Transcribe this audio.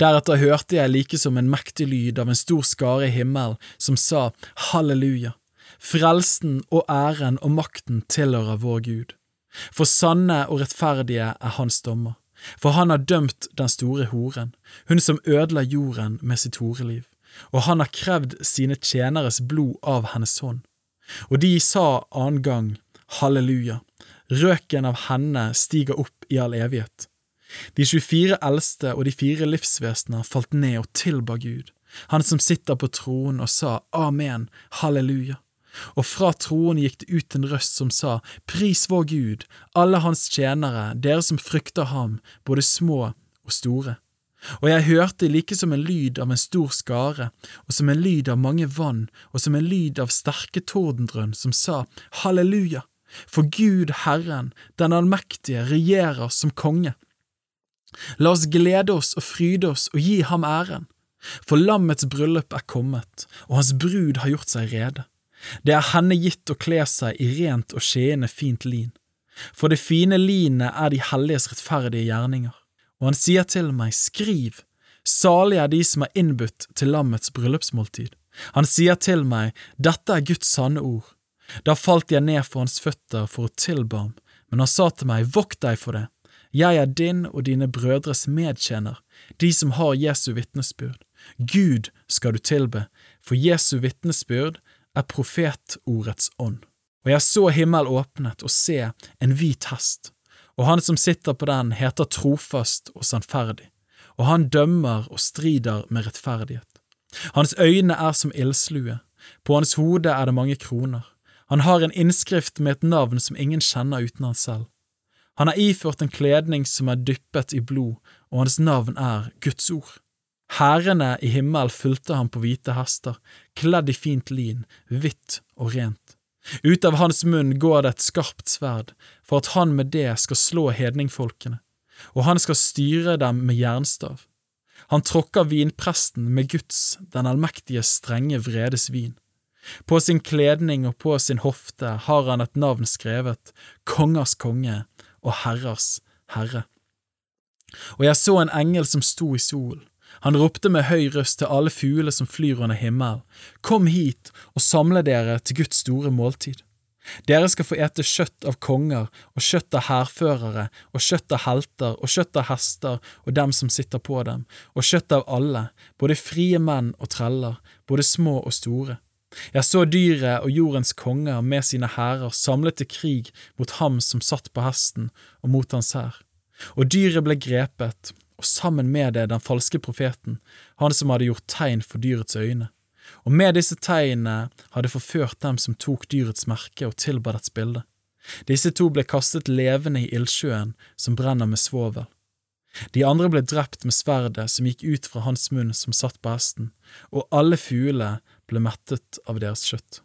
Deretter hørte jeg like som en mektig lyd av en stor skare i himmelen som sa halleluja, frelsen og æren og makten tilhører vår Gud. For sanne og rettferdige er hans dommer, for han har dømt den store horen, hun som ødela jorden med sitt horeliv, og han har krevd sine tjeneres blod av hennes hånd. Og de sa annen gang halleluja, røken av henne stiger opp i all evighet. De 24 eldste og de fire livsvesener falt ned og tilba Gud, han som sitter på tronen, og sa amen, halleluja. Og fra troen gikk det ut en røst som sa, Pris vår Gud, alle hans tjenere, dere som frykter ham, både små og store. Og jeg hørte like som en lyd av en stor skare, og som en lyd av mange vann, og som en lyd av sterke tordendrønn, som sa, Halleluja, for Gud Herren, den allmektige, regjerer som konge. La oss glede oss og fryde oss og gi ham æren, for lammets bryllup er kommet, og hans brud har gjort seg rede. Det er henne gitt å kle seg i rent og skjeende fint lin, for det fine linet er de helliges rettferdige gjerninger. Og han sier til meg, skriv, salig er de som er innbudt til lammets bryllupsmåltid. Han sier til meg, dette er Guds sanne ord. Da falt jeg ned for hans føtter for å tilbe ham, men han sa til meg, vokt deg for det, jeg er din og dine brødres medtjener, de som har Jesu vitnesbyrd. Gud skal du tilbe, for Jesu vitnesbyrd er profetordets ånd. Og jeg så himmel åpnet og se en hvit hest, og han som sitter på den heter trofast og sannferdig, og han dømmer og strider med rettferdighet. Hans øyne er som ildslue, på hans hode er det mange kroner, han har en innskrift med et navn som ingen kjenner uten han selv. Han har iført en kledning som er dyppet i blod, og hans navn er Guds ord. Hærene i himmel fulgte ham på hvite hester, kledd i fint lin, hvitt og rent. Ut av hans munn går det et skarpt sverd, for at han med det skal slå hedningfolkene, og han skal styre dem med jernstav. Han tråkker vinpresten med Guds, den allmektige strenge vredes vin. På sin kledning og på sin hofte har han et navn skrevet, Kongers konge og Herrers herre. Og jeg så en engel som sto i solen han ropte med høy røst til alle fugler som flyr under himmelen, Kom hit og samle dere til Guds store måltid. Dere skal få ete kjøtt av konger og kjøtt av hærførere og kjøtt av helter og kjøtt av hester og dem som sitter på dem, og kjøtt av alle, både frie menn og treller, både små og store. Jeg så dyret og jordens konger med sine hærer samlet til krig mot ham som satt på hesten og mot hans hær. Og dyret ble grepet, og sammen med det den falske profeten, han som hadde gjort tegn for dyrets øyne. Og med disse tegnene hadde forført dem som tok dyrets merke og tilba dets bilde. Disse to ble kastet levende i ildsjøen som brenner med svovel. De andre ble drept med sverdet som gikk ut fra hans munn som satt på hesten, og alle fuglene ble mettet av deres kjøtt.